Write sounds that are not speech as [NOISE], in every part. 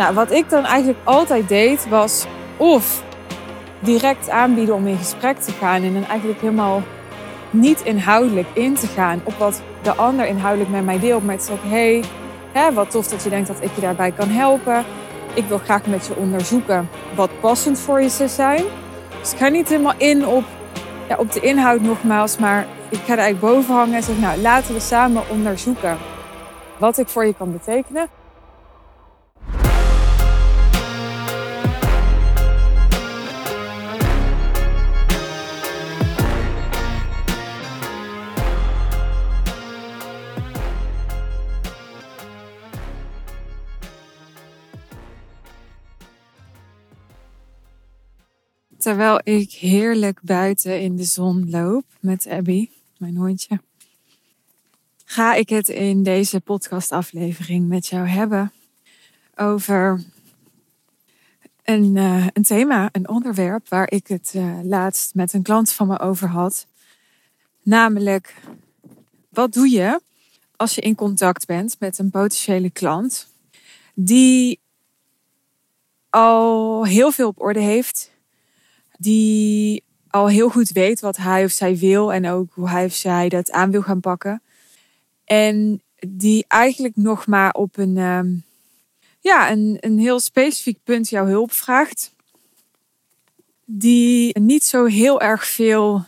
Nou, wat ik dan eigenlijk altijd deed was of direct aanbieden om in gesprek te gaan en dan eigenlijk helemaal niet inhoudelijk in te gaan op wat de ander inhoudelijk met mij deelt, maar te zeggen: hey, hè, wat tof dat je denkt dat ik je daarbij kan helpen. Ik wil graag met je onderzoeken wat passend voor je zou zijn. Dus ik ga niet helemaal in op, ja, op de inhoud nogmaals, maar ik ga er eigenlijk boven hangen en zeg: Nou, laten we samen onderzoeken wat ik voor je kan betekenen. Terwijl ik heerlijk buiten in de zon loop met Abby, mijn hondje, ga ik het in deze podcastaflevering met jou hebben over een, uh, een thema, een onderwerp waar ik het uh, laatst met een klant van me over had. Namelijk, wat doe je als je in contact bent met een potentiële klant die al heel veel op orde heeft, die al heel goed weet wat hij of zij wil en ook hoe hij of zij dat aan wil gaan pakken. En die eigenlijk nog maar op een, ehm, ja, een, een heel specifiek punt jouw hulp vraagt. Die niet zo heel erg veel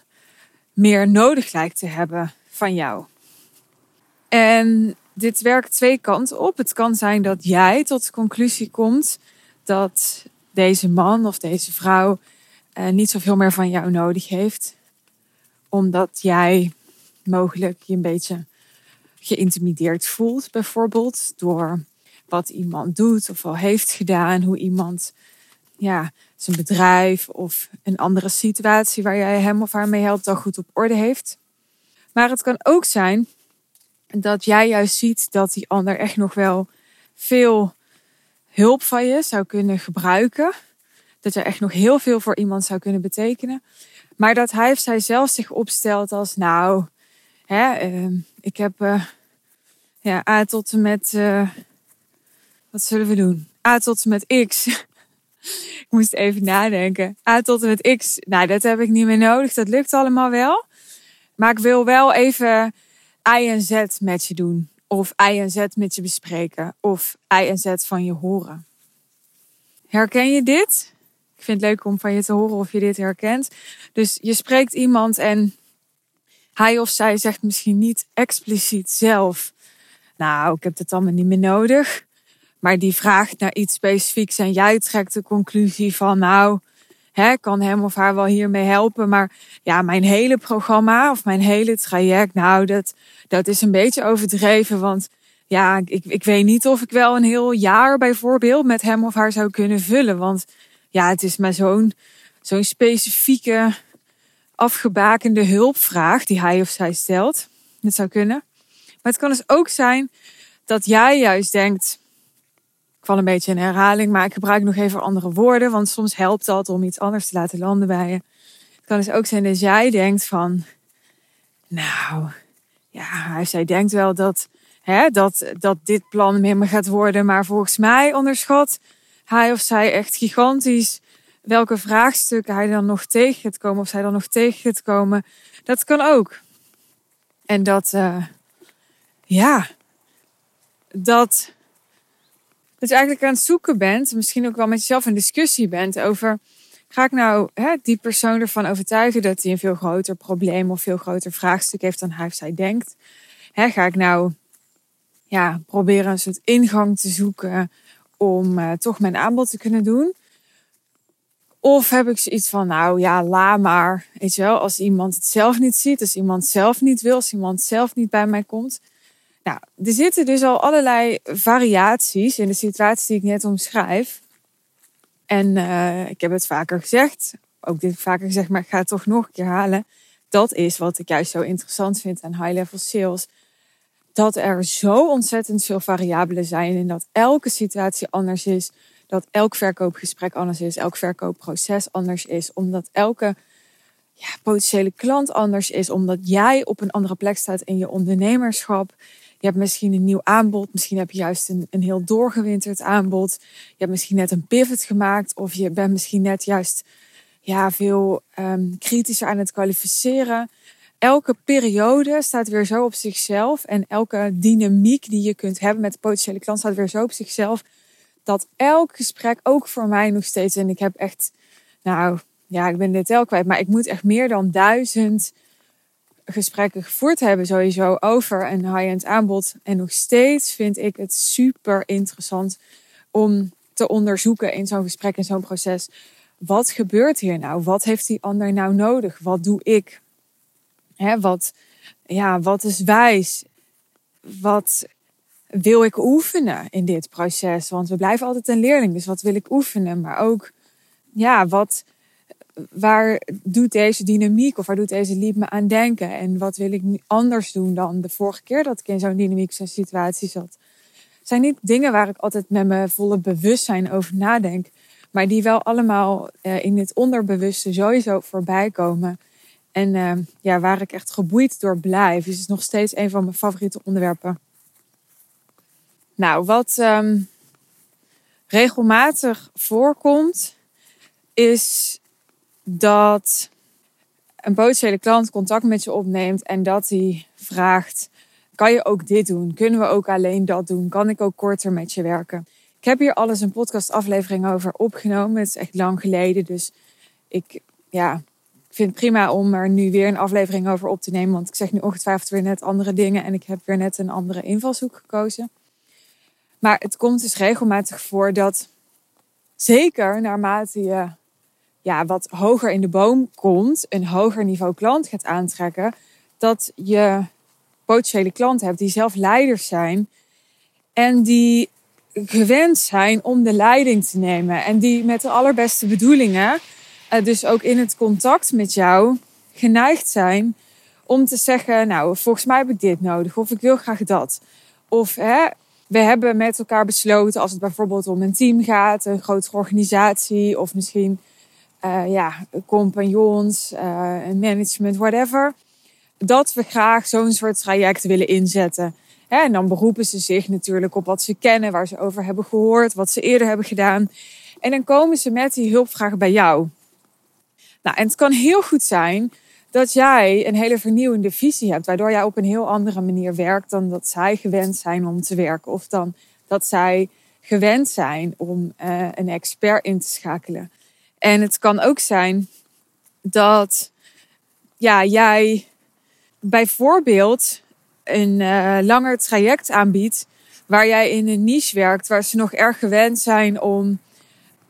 meer nodig lijkt te hebben van jou. En dit werkt twee kanten op. Het kan zijn dat jij tot de conclusie komt dat deze man of deze vrouw uh, niet zoveel meer van jou nodig heeft. Omdat jij mogelijk je een beetje geïntimideerd voelt, bijvoorbeeld door wat iemand doet of al heeft gedaan, hoe iemand ja, zijn bedrijf of een andere situatie waar jij hem of haar mee helpt al goed op orde heeft. Maar het kan ook zijn dat jij juist ziet dat die ander echt nog wel veel hulp van je zou kunnen gebruiken dat er echt nog heel veel voor iemand zou kunnen betekenen. Maar dat hij of zij zelf zich opstelt als, nou, hè, uh, ik heb uh, ja, A tot en met, uh, wat zullen we doen? A tot en met X. [LAUGHS] ik moest even nadenken. A tot en met X, nou, dat heb ik niet meer nodig. Dat lukt allemaal wel. Maar ik wil wel even I en Z met je doen. Of I en Z met je bespreken. Of I en Z van je horen. Herken je dit? Ik vind het leuk om van je te horen of je dit herkent. Dus je spreekt iemand en hij of zij zegt misschien niet expliciet zelf. Nou, ik heb het allemaal niet meer nodig. Maar die vraagt naar iets specifieks en jij trekt de conclusie van, nou, hè, kan hem of haar wel hiermee helpen. Maar ja, mijn hele programma of mijn hele traject, nou, dat, dat is een beetje overdreven. Want ja, ik, ik weet niet of ik wel een heel jaar bijvoorbeeld met hem of haar zou kunnen vullen. Want ja, het is maar zo'n zo'n specifieke, afgebakende hulpvraag die hij of zij stelt. Dat zou kunnen. Maar het kan dus ook zijn dat jij juist denkt. Ik val een beetje in herhaling, maar ik gebruik nog even andere woorden, want soms helpt dat om iets anders te laten landen bij je. Het kan dus ook zijn dat jij denkt van, nou, ja, zij denkt wel dat, hè, dat, dat dit plan helemaal gaat worden, maar volgens mij onderschat hij of zij echt gigantisch welke vraagstukken hij dan nog tegen gaat komen, of zij dan nog tegen gaat komen. Dat kan ook. En dat, uh, ja, dat, dat je eigenlijk aan het zoeken bent, misschien ook wel met jezelf in discussie bent over, ga ik nou hè, die persoon ervan overtuigen dat hij een veel groter probleem of veel groter vraagstuk heeft dan hij of zij denkt? Hè, ga ik nou ja, proberen een soort ingang te zoeken om uh, toch mijn aanbod te kunnen doen? Of heb ik zoiets van, nou ja, la maar. Weet je wel, als iemand het zelf niet ziet, als iemand zelf niet wil, als iemand zelf niet bij mij komt. Nou, er zitten dus al allerlei variaties in de situatie die ik net omschrijf. En uh, ik heb het vaker gezegd, ook dit vaker gezegd, maar ik ga het toch nog een keer halen. Dat is wat ik juist zo interessant vind aan high-level sales dat er zo ontzettend veel variabelen zijn en dat elke situatie anders is, dat elk verkoopgesprek anders is, elk verkoopproces anders is, omdat elke ja, potentiële klant anders is, omdat jij op een andere plek staat in je ondernemerschap. Je hebt misschien een nieuw aanbod. Misschien heb je juist een, een heel doorgewinterd aanbod. Je hebt misschien net een pivot gemaakt. Of je bent misschien net juist ja, veel um, kritischer aan het kwalificeren. Elke periode staat weer zo op zichzelf. En elke dynamiek die je kunt hebben met de potentiële klant staat weer zo op zichzelf. Dat elk gesprek, ook voor mij nog steeds. En ik heb echt, nou ja, ik ben de tel kwijt. Maar ik moet echt meer dan duizend gesprekken gevoerd hebben sowieso over een high-end aanbod. En nog steeds vind ik het super interessant om te onderzoeken in zo'n gesprek, in zo'n proces. Wat gebeurt hier nou? Wat heeft die ander nou nodig? Wat doe ik? Hè, wat, ja, wat is wijs? Wat wil ik oefenen in dit proces? Want we blijven altijd een leerling, dus wat wil ik oefenen? Maar ook, ja, wat, waar doet deze dynamiek of waar doet deze liep me aan denken? En wat wil ik anders doen dan de vorige keer dat ik in zo'n dynamische situatie zat? Zijn niet dingen waar ik altijd met mijn volle bewustzijn over nadenk, maar die wel allemaal uh, in het onderbewuste sowieso voorbij komen. En uh, ja, waar ik echt geboeid door blijf, is nog steeds een van mijn favoriete onderwerpen. Nou, wat um, regelmatig voorkomt, is dat een potentiële klant contact met je opneemt en dat hij vraagt: kan je ook dit doen? Kunnen we ook alleen dat doen? Kan ik ook korter met je werken? Ik heb hier alles een podcastaflevering over opgenomen. Het is echt lang geleden, dus ik, ja, ik vind het prima om er nu weer een aflevering over op te nemen. Want ik zeg nu ongetwijfeld weer net andere dingen en ik heb weer net een andere invalshoek gekozen. Maar het komt dus regelmatig voor dat, zeker naarmate je ja, wat hoger in de boom komt, een hoger niveau klant gaat aantrekken, dat je potentiële klanten hebt die zelf leiders zijn en die gewend zijn om de leiding te nemen en die met de allerbeste bedoelingen, dus ook in het contact met jou, geneigd zijn om te zeggen, nou, volgens mij heb ik dit nodig of ik wil graag dat. Of hè, we hebben met elkaar besloten, als het bijvoorbeeld om een team gaat, een grotere organisatie of misschien uh, ja, compagnons, uh, management, whatever. Dat we graag zo'n soort traject willen inzetten. en dan beroepen ze zich natuurlijk op wat ze kennen, waar ze over hebben gehoord, wat ze eerder hebben gedaan. En dan komen ze met die hulpvragen bij jou. Nou, en het kan heel goed zijn dat jij een hele vernieuwende visie hebt, waardoor jij op een heel andere manier werkt dan dat zij gewend zijn om te werken. Of dan dat zij gewend zijn om uh, een expert in te schakelen. En het kan ook zijn dat ja, jij bijvoorbeeld een uh, langer traject aanbiedt waar jij in een niche werkt waar ze nog erg gewend zijn om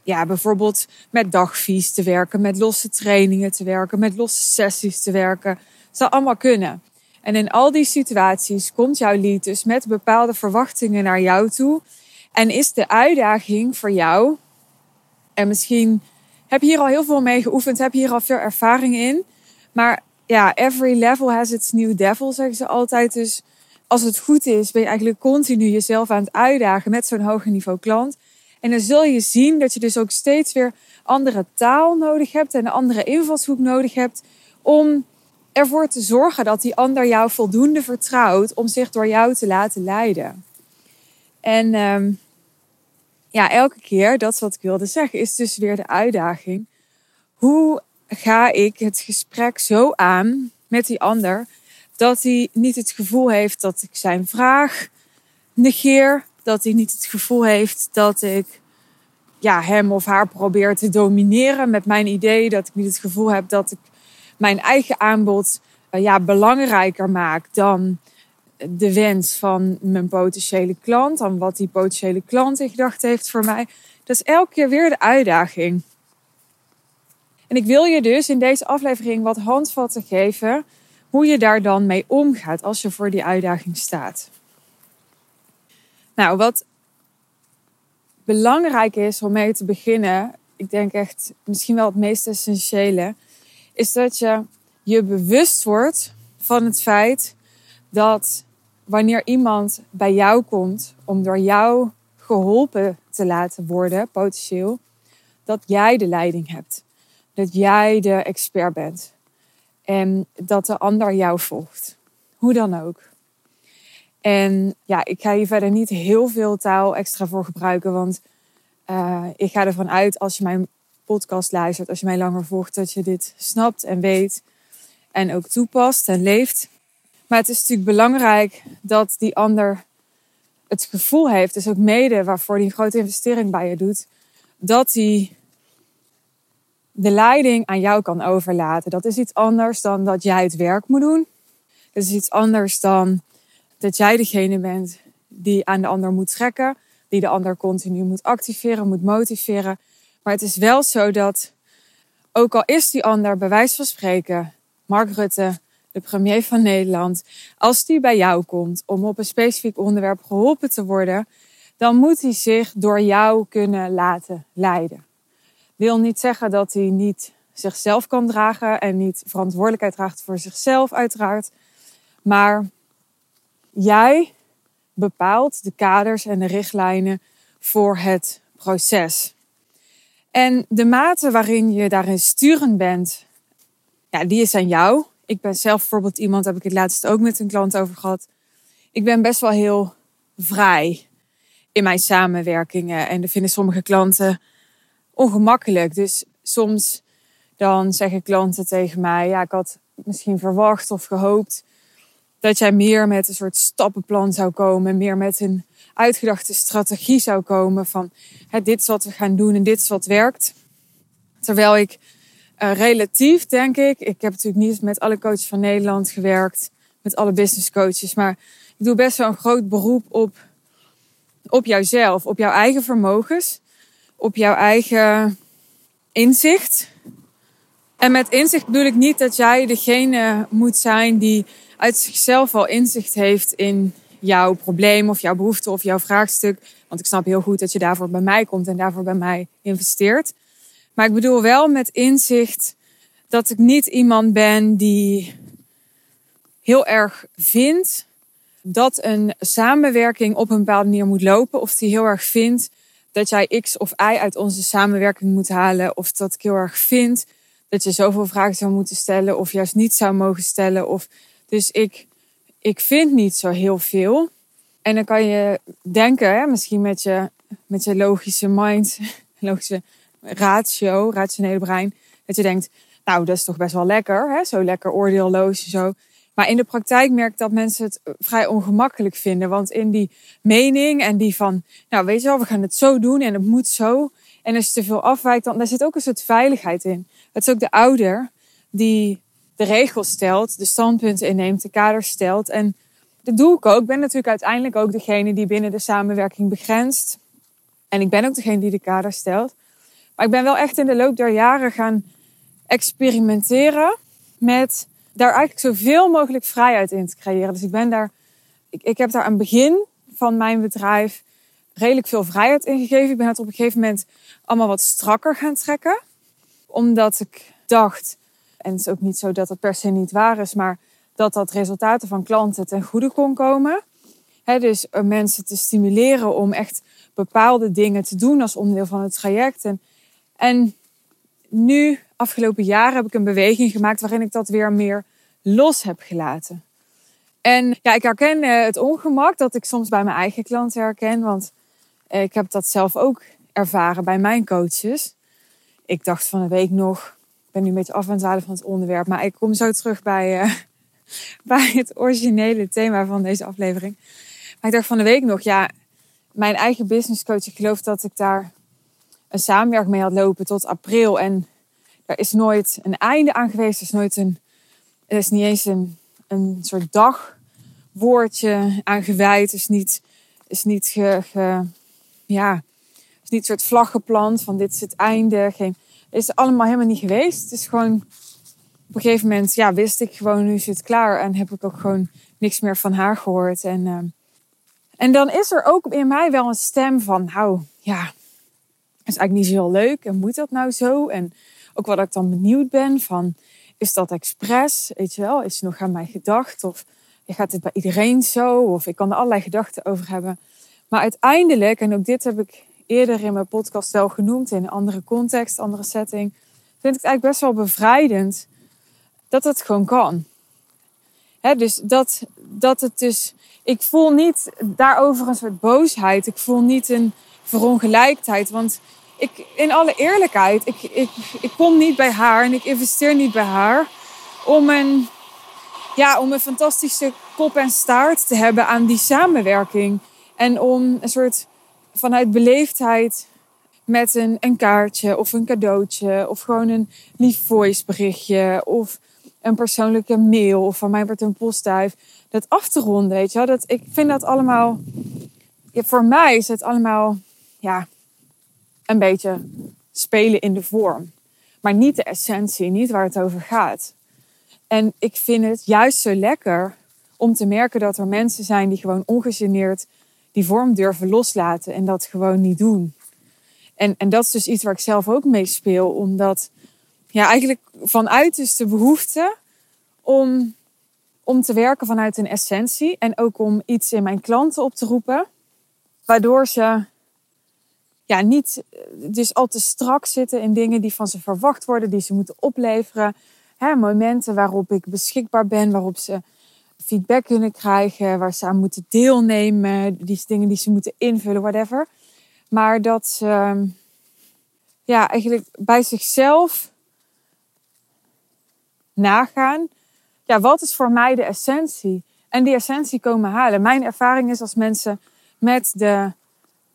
ja, bijvoorbeeld met dagvies te werken, met losse trainingen te werken, met losse sessies te werken. Dat zal allemaal kunnen. En in al die situaties komt jouw lied dus met bepaalde verwachtingen naar jou toe. En is de uitdaging voor jou, en misschien heb hier al heel veel mee geoefend, heb hier al veel ervaring in. Maar ja, every level has its new devil, zeggen ze altijd. Dus als het goed is, ben je eigenlijk continu jezelf aan het uitdagen met zo'n hoger niveau klant. En dan zul je zien dat je dus ook steeds weer andere taal nodig hebt en een andere invalshoek nodig hebt om ervoor te zorgen dat die ander jou voldoende vertrouwt om zich door jou te laten leiden. En um, ja, elke keer, dat is wat ik wilde zeggen, is dus weer de uitdaging. Hoe ga ik het gesprek zo aan met die ander dat hij niet het gevoel heeft dat ik zijn vraag negeer, dat hij niet het gevoel heeft dat ik ja, hem of haar probeer te domineren met mijn idee, dat ik niet het gevoel heb dat ik mijn eigen aanbod uh, ja, belangrijker maak dan de wens van mijn potentiële klant, aan wat die potentiële klant in gedachten heeft voor mij. Dat is elke keer weer de uitdaging. En ik wil je dus in deze aflevering wat handvatten geven hoe je daar dan mee omgaat als je voor die uitdaging staat. Nou, wat belangrijk is om mee te beginnen, ik denk echt misschien wel het meest essentiële, is dat je je bewust wordt van het feit dat wanneer iemand bij jou komt om door jou geholpen te laten worden, potentieel, dat jij de leiding hebt. Dat jij de expert bent. En dat de ander jou volgt. Hoe dan ook. En ja, ik ga hier verder niet heel veel taal extra voor gebruiken. Want uh, ik ga ervan uit als je mijn podcast luistert, als je mij langer volgt, dat je dit snapt en weet. En ook toepast en leeft. Maar het is natuurlijk belangrijk dat die ander het gevoel heeft, dus ook mede waarvoor hij een grote investering bij je doet, dat hij de leiding aan jou kan overlaten. Dat is iets anders dan dat jij het werk moet doen. Dat is iets anders dan dat jij degene bent die aan de ander moet trekken, die de ander continu moet activeren, moet motiveren. Maar het is wel zo dat, ook al is die ander bij wijze van spreken, Mark Rutte, de premier van Nederland, als die bij jou komt om op een specifiek onderwerp geholpen te worden, dan moet hij zich door jou kunnen laten leiden. Wil niet zeggen dat hij niet zichzelf kan dragen en niet verantwoordelijkheid draagt voor zichzelf, uiteraard. Maar jij bepaalt de kaders en de richtlijnen voor het proces. En de mate waarin je daarin sturend bent, ja, die is aan jou. Ik ben zelf bijvoorbeeld iemand, heb ik het laatst ook met een klant over gehad. Ik ben best wel heel vrij in mijn samenwerkingen. En dat vinden sommige klanten ongemakkelijk. Dus soms dan zeggen klanten tegen mij, ja, ik had misschien verwacht of gehoopt dat jij meer met een soort stappenplan zou komen, meer met een uitgedachte strategie zou komen van hè, dit is wat we gaan doen en dit is wat werkt. Terwijl ik uh, relatief, denk ik, ik heb natuurlijk niet met alle coaches van Nederland gewerkt, met alle business coaches, maar ik doe best wel een groot beroep op, op jouzelf, op jouw eigen vermogens, op jouw eigen inzicht. En met inzicht bedoel ik niet dat jij degene moet zijn die uit zichzelf al inzicht heeft in jouw probleem of jouw behoefte of jouw vraagstuk. Want ik snap heel goed dat je daarvoor bij mij komt en daarvoor bij mij investeert. Maar ik bedoel wel met inzicht dat ik niet iemand ben die heel erg vindt dat een samenwerking op een bepaalde manier moet lopen. Of die heel erg vindt dat jij X of Y uit onze samenwerking moet halen. Of dat ik heel erg vind dat je zoveel vragen zou moeten stellen of juist niet zou mogen stellen. Of dus ik, ik vind niet zo heel veel. En dan kan je denken, hè, misschien met je, met je logische mind, [LAUGHS] logische ratio, rationele brein, dat je denkt, nou, dat is toch best wel lekker, hè? zo lekker oordeelloos en zo. Maar in de praktijk merk ik dat mensen het vrij ongemakkelijk vinden. Want in die mening en die van, nou weet je wel, we gaan het zo doen en het moet zo. En als je te veel afwijkt, dan daar zit ook een soort veiligheid in. Het is ook de ouder die de regels stelt, de standpunten inneemt, de kaders stelt. En dat doe ik ook. Ik ben natuurlijk uiteindelijk ook degene die binnen de samenwerking begrenst. En ik ben ook degene die de kaders stelt. Maar ik ben wel echt in de loop der jaren gaan experimenteren met daar eigenlijk zoveel mogelijk vrijheid in te creëren. Dus ik ben daar, ik, ik heb daar aan het begin van mijn bedrijf redelijk veel vrijheid in gegeven. Ik ben het op een gegeven moment allemaal wat strakker gaan trekken. Omdat ik dacht, en het is ook niet zo dat het per se niet waar is, maar dat dat resultaten van klanten ten goede kon komen. dus mensen te stimuleren om echt bepaalde dingen te doen als onderdeel van het traject. En, nu, afgelopen jaar, heb ik een beweging gemaakt waarin ik dat weer meer los heb gelaten. En ja, ik herken eh, het ongemak dat ik soms bij mijn eigen klanten herken, want eh, ik heb dat zelf ook ervaren bij mijn coaches. Ik dacht van een week nog, ben nu een beetje af aan het halen van het onderwerp, maar ik kom zo terug bij, uh, [LAUGHS] bij het originele thema van deze aflevering. Maar ik dacht van de week nog, ja, mijn eigen business coach, ik geloof dat ik daar een samenwerking mee had lopen tot april. En er is nooit een einde aan geweest. Er is nooit een, er is niet eens een, een soort dagwoordje aan gewijd. Er is niet, is niet ja, is niet een soort vlag geplant van dit is het einde. Geen, is allemaal helemaal niet geweest. Het is gewoon op een gegeven moment, ja, wist ik gewoon nu is het klaar en heb ik ook gewoon niks meer van haar gehoord. En, uh, en dan is er ook in mij wel een stem van, nou ja, is eigenlijk niet zo heel leuk en moet dat nou zo? En ook wat ik dan benieuwd ben van, is dat expres? Weet je wel, is het nog aan mij gedacht? Of gaat dit bij iedereen zo? Of ik kan er allerlei gedachten over hebben. Maar uiteindelijk, en ook dit heb ik eerder in mijn podcast wel genoemd, in een andere context, andere setting, vind ik het eigenlijk best wel bevrijdend dat het gewoon kan. dus dat, dat het dus. Ik voel niet daarover een soort boosheid. Ik voel niet een verongelijkheid. Want ik, in alle eerlijkheid, ik, ik, ik kom niet bij haar en ik investeer niet bij haar om een, ja, om een fantastische kop en staart te hebben aan die samenwerking. En om een soort vanuit beleefdheid met een, een kaartje of een cadeautje of gewoon een lief voiceberichtje of een persoonlijke mail of van mij wordt een postduif. Dat af te ronden, weet je wel. Dat, ik vind dat allemaal... Voor mij is het allemaal ja, een beetje spelen in de vorm. Maar niet de essentie, niet waar het over gaat. En ik vind het juist zo lekker om te merken dat er mensen zijn die gewoon ongegeneerd die vorm durven loslaten en dat gewoon niet doen. En, en dat is dus iets waar ik zelf ook mee speel, omdat ja, eigenlijk vanuit dus de behoefte om, om te werken vanuit een essentie en ook om iets in mijn klanten op te roepen, waardoor ze ja, niet dus al te strak zitten in dingen die van ze verwacht worden, die ze moeten opleveren. Hè, momenten waarop ik beschikbaar ben, waarop ze feedback kunnen krijgen, waar ze aan moeten deelnemen, die dingen die ze moeten invullen, whatever. Maar dat ze ja, eigenlijk bij zichzelf nagaan. Ja, wat is voor mij de essentie? En die essentie komen halen. Mijn ervaring is als mensen met de,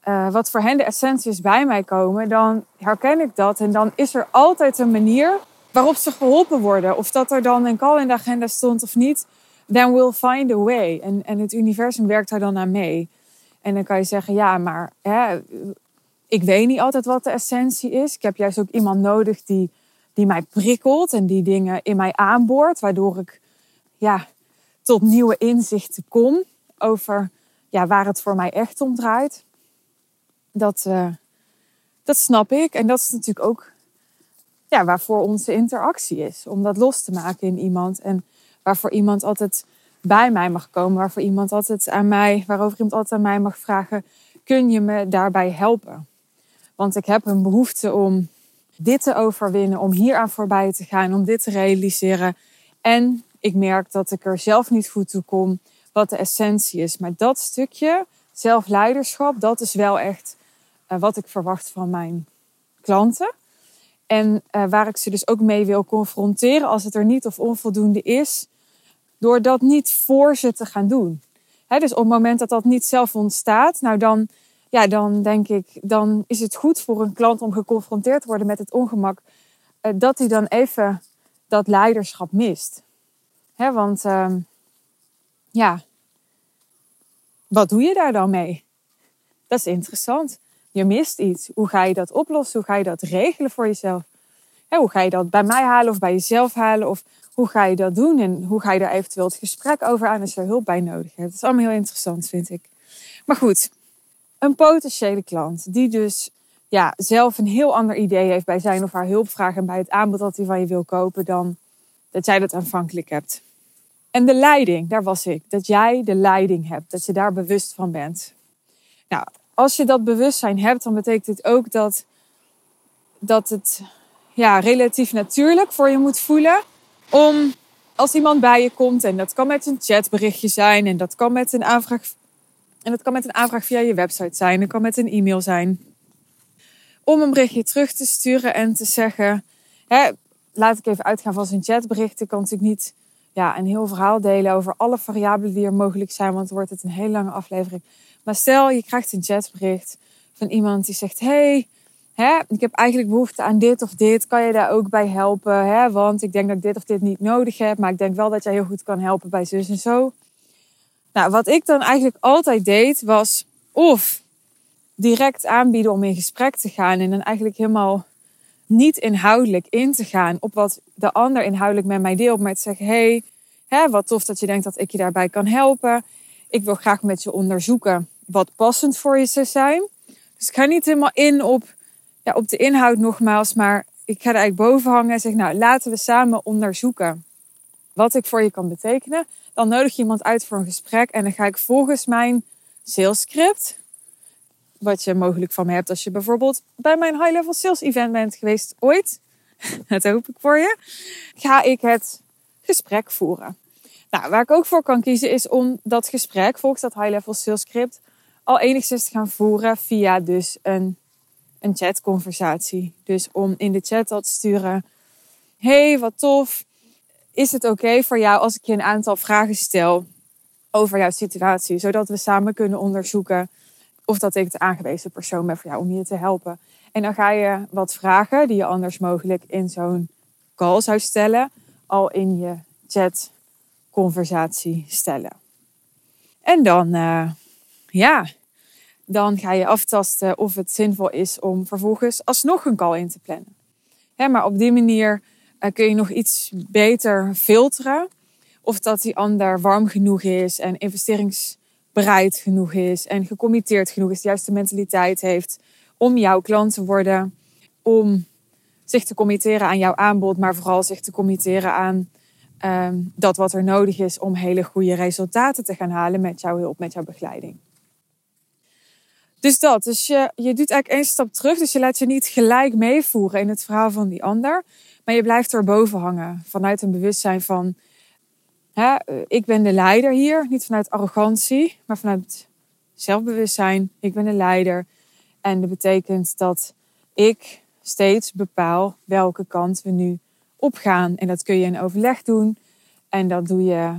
uh, wat voor hen de essentie is bij mij komen, dan herken ik dat. En dan is er altijd een manier waarop ze geholpen worden. Of dat er dan een call in de agenda stond of niet. Then we'll find a way. En, en het universum werkt daar dan aan mee. En dan kan je zeggen, ja, maar hè, ik weet niet altijd wat de essentie is. Ik heb juist ook iemand nodig die, die mij prikkelt en die dingen in mij aanboort, waardoor ik ja, tot nieuwe inzichten kom over ja, waar het voor mij echt om draait. Dat, uh, dat snap ik. En dat is natuurlijk ook ja, waarvoor onze interactie is. Om dat los te maken in iemand. En waarvoor iemand altijd bij mij mag komen. Waarvoor iemand altijd aan mij, waarover iemand altijd aan mij mag vragen: kun je me daarbij helpen? Want ik heb een behoefte om dit te overwinnen, om hier aan voorbij te gaan, om dit te realiseren. En ik merk dat ik er zelf niet goed toe kom, wat de essentie is. Maar dat stukje zelfleiderschap, dat is wel echt uh, wat ik verwacht van mijn klanten. En uh, waar ik ze dus ook mee wil confronteren als het er niet of onvoldoende is, door dat niet voor ze te gaan doen. Dus op het moment dat dat niet zelf ontstaat, nou dan ja, dan denk ik, dan is het goed voor een klant om geconfronteerd te worden met het ongemak, uh, dat hij dan even dat leiderschap mist. Want uh, ja, wat doe je daar dan mee? Dat is interessant. Je mist iets. Hoe ga je dat oplossen? Hoe ga je dat regelen voor jezelf? Hoe ga je dat bij mij halen of bij jezelf halen? Of hoe ga je dat doen? En hoe ga je daar eventueel het gesprek over aan als je er hulp bij nodig hebt? Dat is allemaal heel interessant, vind ik. Maar goed, een potentiële klant die dus ja, zelf een heel ander idee heeft bij zijn of haar hulpvraag en bij het aanbod dat hij van je wil kopen dan dat jij dat aanvankelijk hebt. En de leiding, daar was ik. Dat jij de leiding hebt, dat je daar bewust van bent. Nou, als je dat bewustzijn hebt, dan betekent dit ook dat, dat het ja, relatief natuurlijk voor je moet voelen om als iemand bij je komt, en dat kan met een chatberichtje zijn en dat kan met een aanvraag en dat kan met een aanvraag via je website zijn, dat kan met een e-mail zijn. Om een berichtje terug te sturen en te zeggen, hè, laat ik even uitgaan van zijn chatbericht. Ik kan natuurlijk niet ja, een heel verhaal delen over alle variabelen die er mogelijk zijn, want dan wordt het een hele lange aflevering. Maar stel, je krijgt een chatbericht van iemand die zegt, hey, hè, ik heb eigenlijk behoefte aan dit of dit. Kan je daar ook bij helpen? Hè? Want ik denk dat ik dit of dit niet nodig heb, maar ik denk wel dat jij heel goed kan helpen bij zus en zo. Nou, wat ik dan eigenlijk altijd deed, was of direct aanbieden om in gesprek te gaan en dan eigenlijk helemaal niet inhoudelijk in te gaan op wat de ander inhoudelijk met mij deelt, maar te zeggen: hey, wat tof dat je denkt dat ik je daarbij kan helpen. Ik wil graag met je onderzoeken wat passend voor je zou zijn. Dus ik ga niet helemaal in op, ja, op de inhoud nogmaals, maar ik ga er eigenlijk boven hangen en zeg: Nou, laten we samen onderzoeken wat ik voor je kan betekenen. Dan nodig je iemand uit voor een gesprek en dan ga ik volgens mijn sales script, wat je mogelijk van me hebt als je bijvoorbeeld bij mijn high level sales event bent geweest ooit, [LAUGHS] dat hoop ik voor je, ga ik het gesprek voeren. Nou, waar ik ook voor kan kiezen is om dat gesprek volgens dat high-level sales script al enigszins te gaan voeren via dus een, een chatconversatie. Dus om in de chat al te sturen, hey, wat tof. Is het oké voor jou als ik je een aantal vragen stel over jouw situatie, zodat we samen kunnen onderzoeken of dat ik de aangewezen persoon ben voor jou om je te helpen. En dan ga je wat vragen die je anders mogelijk in zo'n call zou stellen, al in je chat conversatie stellen. En dan, uh, ja, dan ga je aftasten of het zinvol is om vervolgens alsnog een call in te plannen. Maar op die manier uh, kun je nog iets beter filteren of dat die ander warm genoeg is en investeringsbereid genoeg is en gecommitteerd genoeg is, de juiste mentaliteit heeft om jouw klant te worden, om zich te committeren aan jouw aanbod, maar vooral zich te committeren aan um, dat wat er nodig is om hele goede resultaten te gaan halen met jouw hulp, met jouw begeleiding. Dus dat. Dus je, je doet eigenlijk één stap terug. Dus je laat je niet gelijk meevoeren in het verhaal van die ander. Maar je blijft erboven hangen. Vanuit een bewustzijn van... Hè, ik ben de leider hier. Niet vanuit arrogantie, maar vanuit zelfbewustzijn. Ik ben de leider. En dat betekent dat ik steeds bepaal welke kant we nu opgaan. En dat kun je in overleg doen. En dat doe je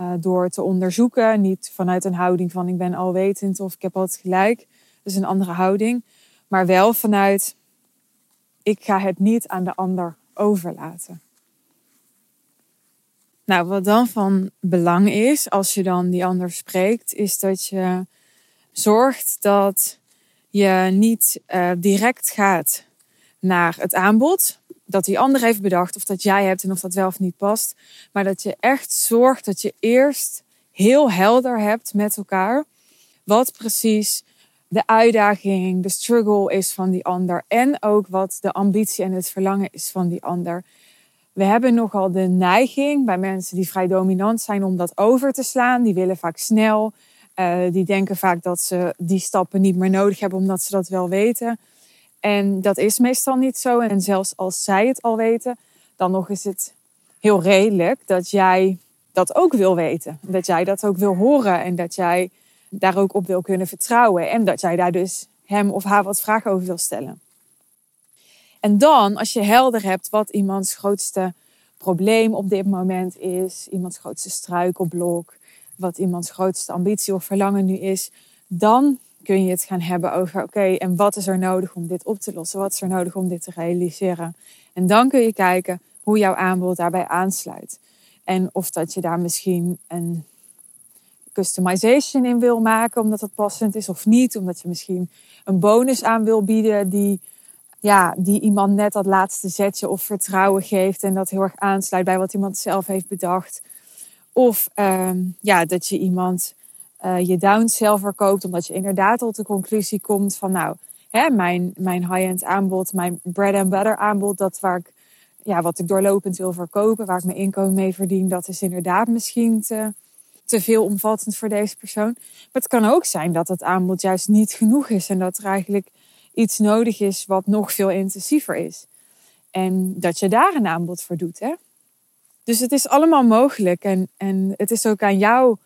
uh, door te onderzoeken. Niet vanuit een houding van ik ben alwetend of ik heb altijd gelijk. Is een andere houding. Maar wel vanuit ik ga het niet aan de ander overlaten. Nou, wat dan van belang is als je dan die ander spreekt, is dat je zorgt dat je niet uh, direct gaat naar het aanbod dat die ander heeft bedacht of dat jij hebt en of dat wel of niet past. Maar dat je echt zorgt dat je eerst heel helder hebt met elkaar wat precies de uitdaging, de struggle is van die ander en ook wat de ambitie en het verlangen is van die ander. We hebben nogal de neiging bij mensen die vrij dominant zijn om dat over te slaan. Die willen vaak snel. Uh, die denken vaak dat ze die stappen niet meer nodig hebben omdat ze dat wel weten. En dat is meestal niet zo. En zelfs als zij het al weten, dan nog is het heel redelijk dat jij dat ook wil weten. Dat jij dat ook wil horen en dat jij daar ook op wil kunnen vertrouwen. En dat jij daar dus hem of haar wat vragen over wil stellen. En dan, als je helder hebt wat iemands grootste probleem op dit moment is, iemands grootste struikelblok, wat iemands grootste ambitie of verlangen nu is, dan kun je het gaan hebben over, oké, en wat is er nodig om dit op te lossen? Wat is er nodig om dit te realiseren? En dan kun je kijken hoe jouw aanbod daarbij aansluit. En of dat je daar misschien een customization in wil maken, omdat het passend is of niet. Omdat je misschien een bonus aan wil bieden die, ja, die iemand net dat laatste zetje of vertrouwen geeft. En dat heel erg aansluit bij wat iemand zelf heeft bedacht. Of uh, ja, dat je iemand uh, je downsell verkoopt, omdat je inderdaad tot de conclusie komt van nou, hè, mijn, mijn high-end aanbod, mijn bread and butter aanbod, dat waar ik, ja, wat ik doorlopend wil verkopen, waar ik mijn inkomen mee verdien, dat is inderdaad misschien te, te veel omvattend voor deze persoon. Maar het kan ook zijn dat het aanbod juist niet genoeg is en dat er eigenlijk iets nodig is wat nog veel intensiever is. En dat je daar een aanbod voor doet. Hè? Dus het is allemaal mogelijk en, en het is ook aan jou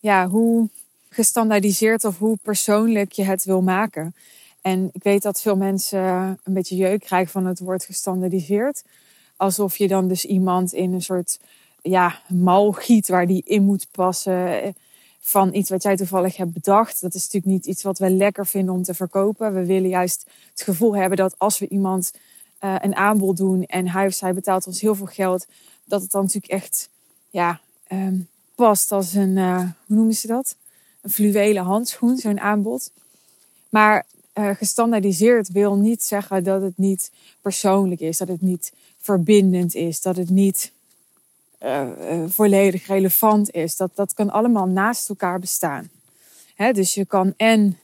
ja, hoe gestandaardiseerd of hoe persoonlijk je het wil maken. En ik weet dat veel mensen een beetje jeuk krijgen van het woord gestandaardiseerd. Alsof je dan dus iemand in een soort ja, mal giet waar die in moet passen van iets wat jij toevallig hebt bedacht. Dat is natuurlijk niet iets wat we lekker vinden om te verkopen. We willen juist het gevoel hebben dat als we iemand uh, een aanbod doen en hij of zij betaalt ons heel veel geld, dat het dan natuurlijk echt ja, um, past als een, uh, hoe noemen ze dat? Een fluwelen handschoen, zo'n aanbod. Maar uh, gestandaardiseerd wil niet zeggen dat het niet persoonlijk is, dat het niet verbindend is, dat het niet uh, volledig relevant is. Dat, dat kan allemaal naast elkaar bestaan. Hè, dus je kan en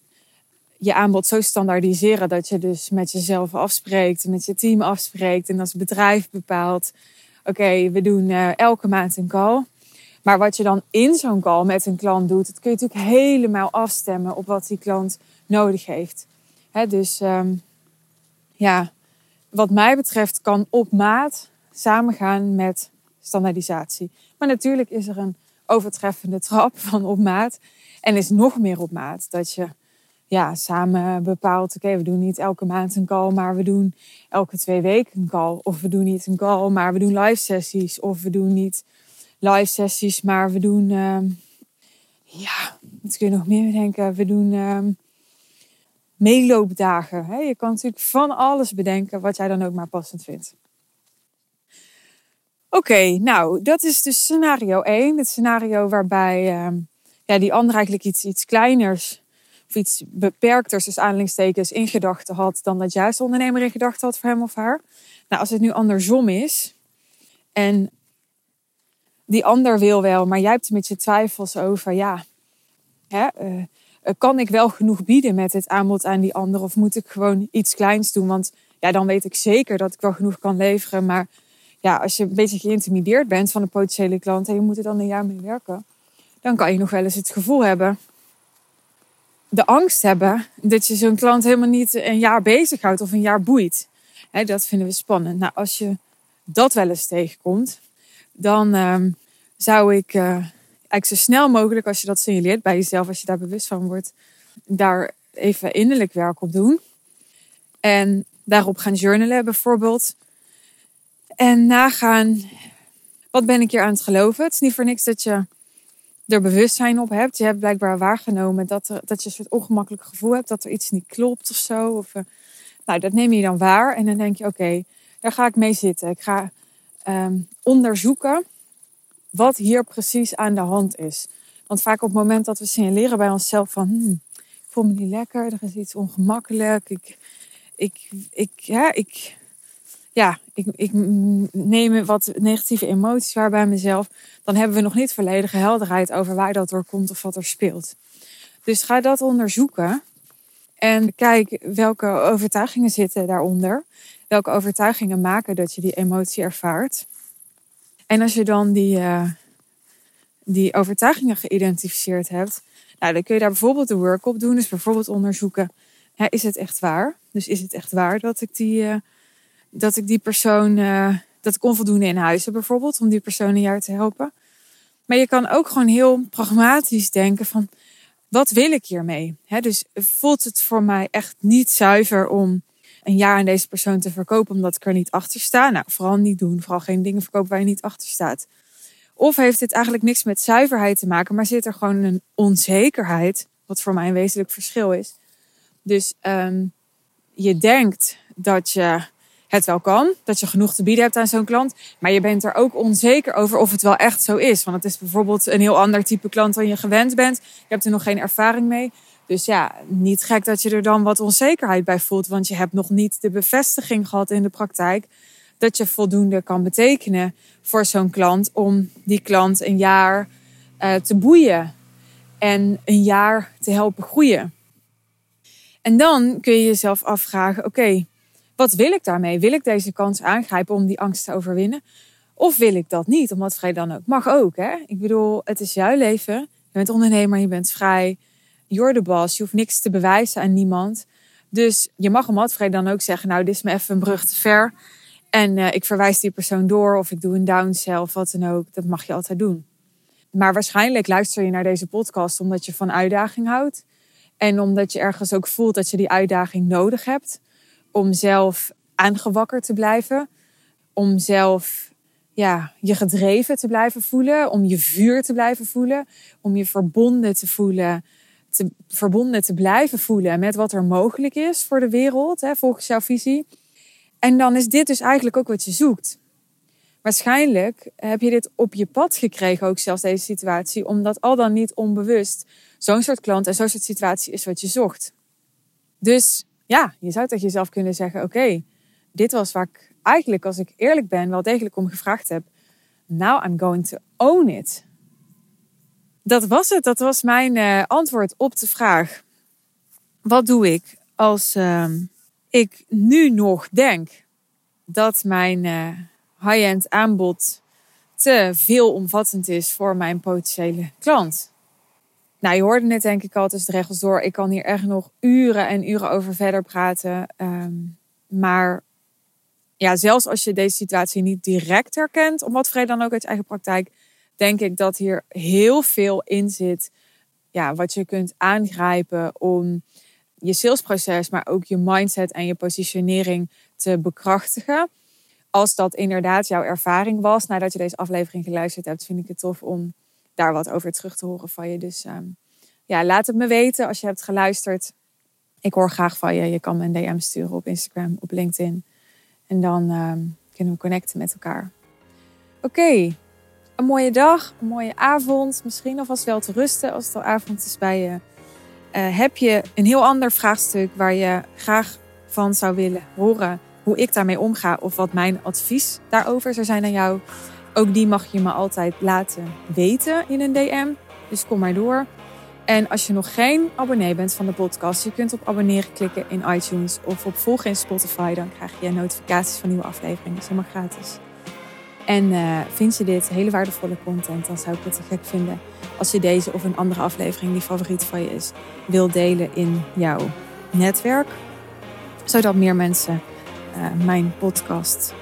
je aanbod zo standaardiseren dat je dus met jezelf afspreekt, met je team afspreekt en als bedrijf bepaalt: oké, we doen elke maand een call. Maar wat je dan in zo'n call met een klant doet, dat kun je natuurlijk helemaal afstemmen op wat die klant nodig heeft. dus um, ja, wat mij betreft kan op maat samengaan met standaardisatie. Maar natuurlijk is er een overtreffende trap [LAUGHS] van op maat. En is nog meer op maat. Dat je ja, samen bepaalt, oké, we doen niet elke maand een call, maar we doen elke twee weken een call. Of we doen niet een call, maar we doen live sessies. Of we doen niet live sessies, maar we doen, uh, ja, wat kun je nog meer bedenken? We doen uh, meeloopdagen. Je kan natuurlijk van alles bedenken wat jij dan ook maar passend vindt. Oké, nou, dat is dus scenario 1. Het scenario waarbij uh, ja, die ander eigenlijk iets, iets kleiners of iets beperkters, dus aanhalingstekens, in gedachten had dan dat juist ondernemer in gedachten had voor hem of haar. Nou, als het nu andersom is en die ander wil wel, maar jij hebt met je twijfels over, ja, hè, uh, kan ik wel genoeg bieden met het aanbod aan die ander of moet ik gewoon iets kleins doen? Want ja, dan weet ik zeker dat ik wel genoeg kan leveren, maar ja, als je een beetje geïntimideerd bent van een potentiële klant en je moet er dan een jaar mee werken, dan kan je nog wel eens het gevoel hebben, de angst hebben dat je zo'n klant helemaal niet een jaar bezighoudt of een jaar boeit. dat vinden we spannend. Nou, als je dat wel eens tegenkomt, dan um, zou ik uh, eigenlijk zo snel mogelijk, als je dat signaleert bij jezelf, als je daar bewust van wordt, daar even innerlijk werk op doen. En daarop gaan journalen bijvoorbeeld. En nagaan, wat ben ik hier aan het geloven? Het is niet voor niks dat je er bewustzijn op hebt. Je hebt blijkbaar waargenomen dat, er, dat je een soort ongemakkelijk gevoel hebt. Dat er iets niet klopt of zo. Of, uh, nou, dat neem je dan waar. En dan denk je, oké, daar ga ik mee zitten. Ik ga um, onderzoeken wat hier precies aan de hand is. Want vaak op het moment dat we signaleren bij onszelf van... Hmm, ik voel me niet lekker, er is iets ongemakkelijk. Ik, ik, ik, ja, ik ja, ik, ik neem wat negatieve emoties waar bij mezelf, dan hebben we nog niet volledige helderheid over waar dat door komt of wat er speelt. Dus ga dat onderzoeken en kijk welke overtuigingen zitten daaronder. Welke overtuigingen maken dat je die emotie ervaart. En als je dan die, uh, die overtuigingen geïdentificeerd hebt, nou, dan kun je daar bijvoorbeeld de work op doen. Dus bijvoorbeeld onderzoeken, is het echt waar? Dus is het echt waar dat ik die... Uh, dat ik die persoon, uh, dat ik onvoldoende in huis heb bijvoorbeeld, om die persoon een jaar te helpen. Maar je kan ook gewoon heel pragmatisch denken van, wat wil ik hiermee? He, dus voelt het voor mij echt niet zuiver om een jaar aan deze persoon te verkopen omdat ik er niet achter sta? Nou, vooral niet doen. Vooral geen dingen verkopen waar je niet achter staat. Of heeft dit eigenlijk niks met zuiverheid te maken, maar zit er gewoon een onzekerheid, wat voor mij een wezenlijk verschil is. Dus um, je denkt dat je het wel kan. Dat je genoeg te bieden hebt aan zo'n klant. Maar je bent er ook onzeker over of het wel echt zo is. Want het is bijvoorbeeld een heel ander type klant dan je gewend bent. Je hebt er nog geen ervaring mee. Dus ja, niet gek dat je er dan wat onzekerheid bij voelt. Want je hebt nog niet de bevestiging gehad in de praktijk. Dat je voldoende kan betekenen voor zo'n klant. Om die klant een jaar uh, te boeien. En een jaar te helpen groeien. En dan kun je jezelf afvragen: oké, wat wil ik daarmee? Wil ik deze kans aangrijpen om die angst te overwinnen? Of wil ik dat niet, omdat vrij dan ook? Mag ook, hè? Ik bedoel, het is jouw leven. Je bent ondernemer, je bent vrij. You're. Je hoeft niks te bewijzen aan niemand. Dus je mag om vrij dan ook zeggen, nou, dit is me even een brug te ver. En uh, ik verwijs die persoon door of ik doe een downsell of wat dan ook. Dat mag je altijd doen. Maar waarschijnlijk luister je naar deze podcast omdat je van uitdaging houdt. En omdat je ergens ook voelt dat je die uitdaging nodig hebt om zelf aangewakkerd te blijven. Om zelf ja, je gedreven te blijven voelen. Om je vuur te blijven voelen. Om je verbonden te voelen. Te, verbonden te blijven voelen met wat er mogelijk is voor de wereld, hè, volgens jouw visie. En dan is dit dus eigenlijk ook wat je zoekt. Waarschijnlijk heb je dit op je pad gekregen, ook zelfs deze situatie, omdat al dan niet onbewust zo'n soort klant en zo'n soort situatie is wat je zocht. Dus ja, je zou tegen jezelf kunnen zeggen: Oké, dit was waar ik eigenlijk, als ik eerlijk ben, wel degelijk om gevraagd heb. Now I'm going to own it. Dat was het. Dat was mijn uh, antwoord op de vraag: Wat doe ik als uh, ik nu nog denk dat mijn uh, high-end aanbod te veelomvattend is voor mijn potentiële klant? Nou, je hoorde net denk ik al tussen de regels door. Ik kan hier echt nog uren en uren over verder praten. Um, maar ja, zelfs als je deze situatie niet direct herkent, om wat vrede dan ook uit eigen praktijk, denk ik dat hier heel veel in zit. Ja, wat je kunt aangrijpen om je salesproces, maar ook je mindset en je positionering te bekrachtigen. Als dat inderdaad jouw ervaring was nadat je deze aflevering geluisterd hebt, vind ik het tof om daar wat over terug te horen van je. Dus ehm, ja, laat het me weten als je hebt geluisterd. Ik hoor graag van je. Je kan me een DM sturen op Instagram, op LinkedIn. En dan ehm, kunnen we connecten met elkaar. Oké, een mooie dag, een mooie avond. Misschien alvast wel te rusten als het al avond is bij je. Uh, heb je een heel ander vraagstuk waar je graag van zou willen horen hoe ik daarmee omga of wat mijn advies daarover zou zijn aan jou? Ook die mag je me altijd laten weten in een DM. Dus kom maar door. En als je nog geen abonnee bent van de podcast, je kunt op abonneren klikken in iTunes of op volgen in Spotify. Dan krijg je notificaties van nieuwe afleveringen. Dat is helemaal gratis. En uh, vind je dit hele waardevolle content, dan zou ik het te gek vinden als je deze of een andere aflevering die favoriet van je is, wil delen in jouw netwerk. Zodat meer mensen uh, mijn podcast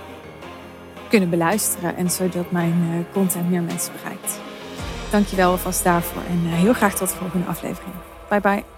kunnen beluisteren en zodat mijn uh, content meer mensen bereikt. Dankjewel alvast daarvoor en heel graag tot de volgende aflevering. Bye bye.